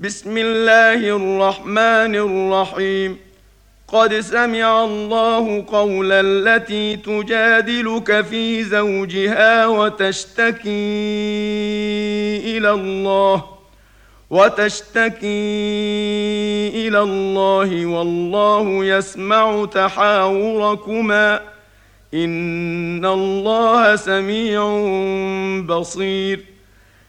بسم الله الرحمن الرحيم. قد سمع الله قول التي تجادلك في زوجها وتشتكي إلى الله وتشتكي إلى الله والله يسمع تحاوركما. إن الله سميع بصير.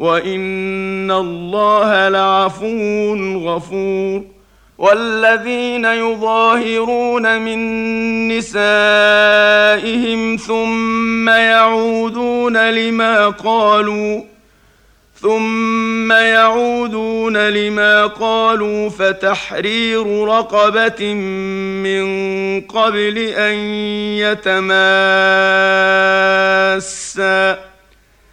وان الله لعفو غفور. والذين يظاهرون من نسائهم ثم يعودون لما قالوا ثم يعودون لما قالوا فتحرير رقبه من قبل ان يتماسا.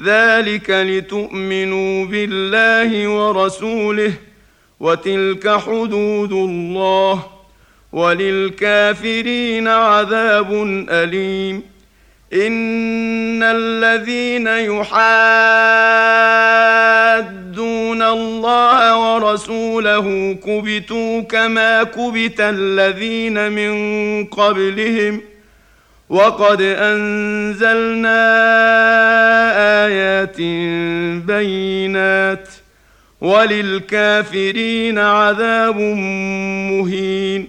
ذلك لتؤمنوا بالله ورسوله وتلك حدود الله وللكافرين عذاب أليم. إن الذين يحادون الله ورسوله كبتوا كما كبت الذين من قبلهم ۖ وقد أنزلنا آيات بينات وللكافرين عذاب مهين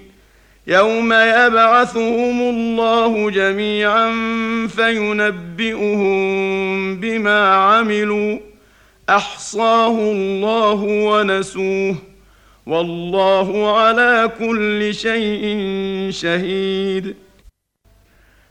يوم يبعثهم الله جميعا فينبئهم بما عملوا أحصاه الله ونسوه والله على كل شيء شهيد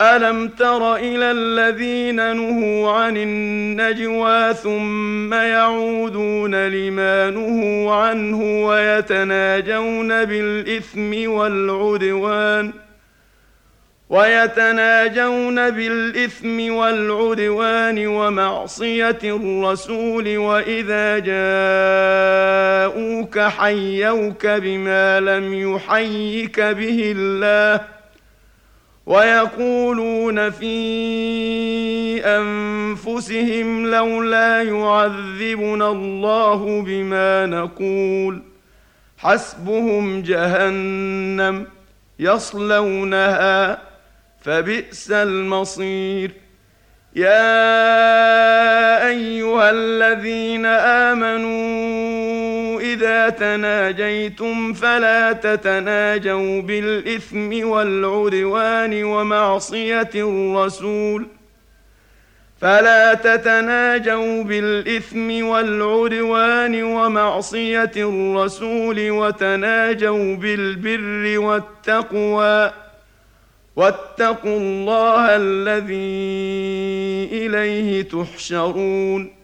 ألم تر إلى الذين نهوا عن النجوى ثم يعودون لما نهوا عنه ويتناجون بالإثم والعدوان ويتناجون بالإثم والعدوان ومعصية الرسول وإذا جاءوك حيوك بما لم يحيك به الله ويقولون في أنفسهم لولا يعذبنا الله بما نقول حسبهم جهنم يصلونها فبئس المصير. يا أيها الذين آمنوا اذا تناجيتم فلا تتناجوا بالاثم والعدوان ومعصيه الرسول فلا تتناجوا بالاثم والعدوان ومعصيه الرسول وتناجوا بالبر والتقوى واتقوا الله الذي اليه تحشرون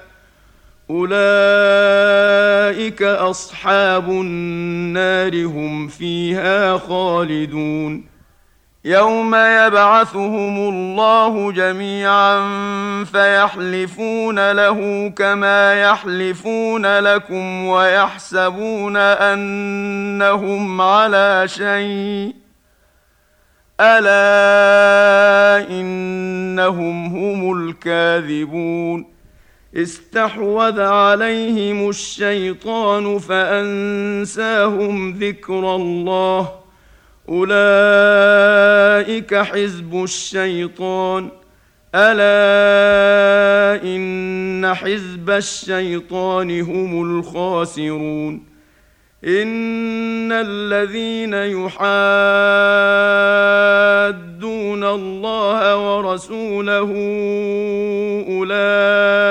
أولئك أصحاب النار هم فيها خالدون. يوم يبعثهم الله جميعا فيحلفون له كما يحلفون لكم ويحسبون أنهم على شيء. ألا إنهم هم الكاذبون. استحوذ عليهم الشيطان فأنساهم ذكر الله. أولئك حزب الشيطان. ألا إن حزب الشيطان هم الخاسرون. إن الذين يحادون الله ورسوله أولئك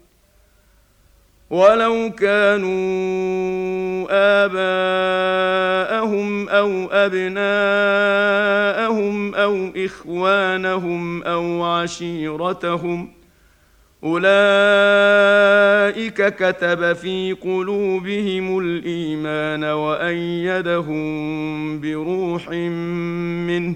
ولو كانوا آباءهم أو أبناءهم أو إخوانهم أو عشيرتهم أولئك كتب في قلوبهم الإيمان وأيدهم بروح منه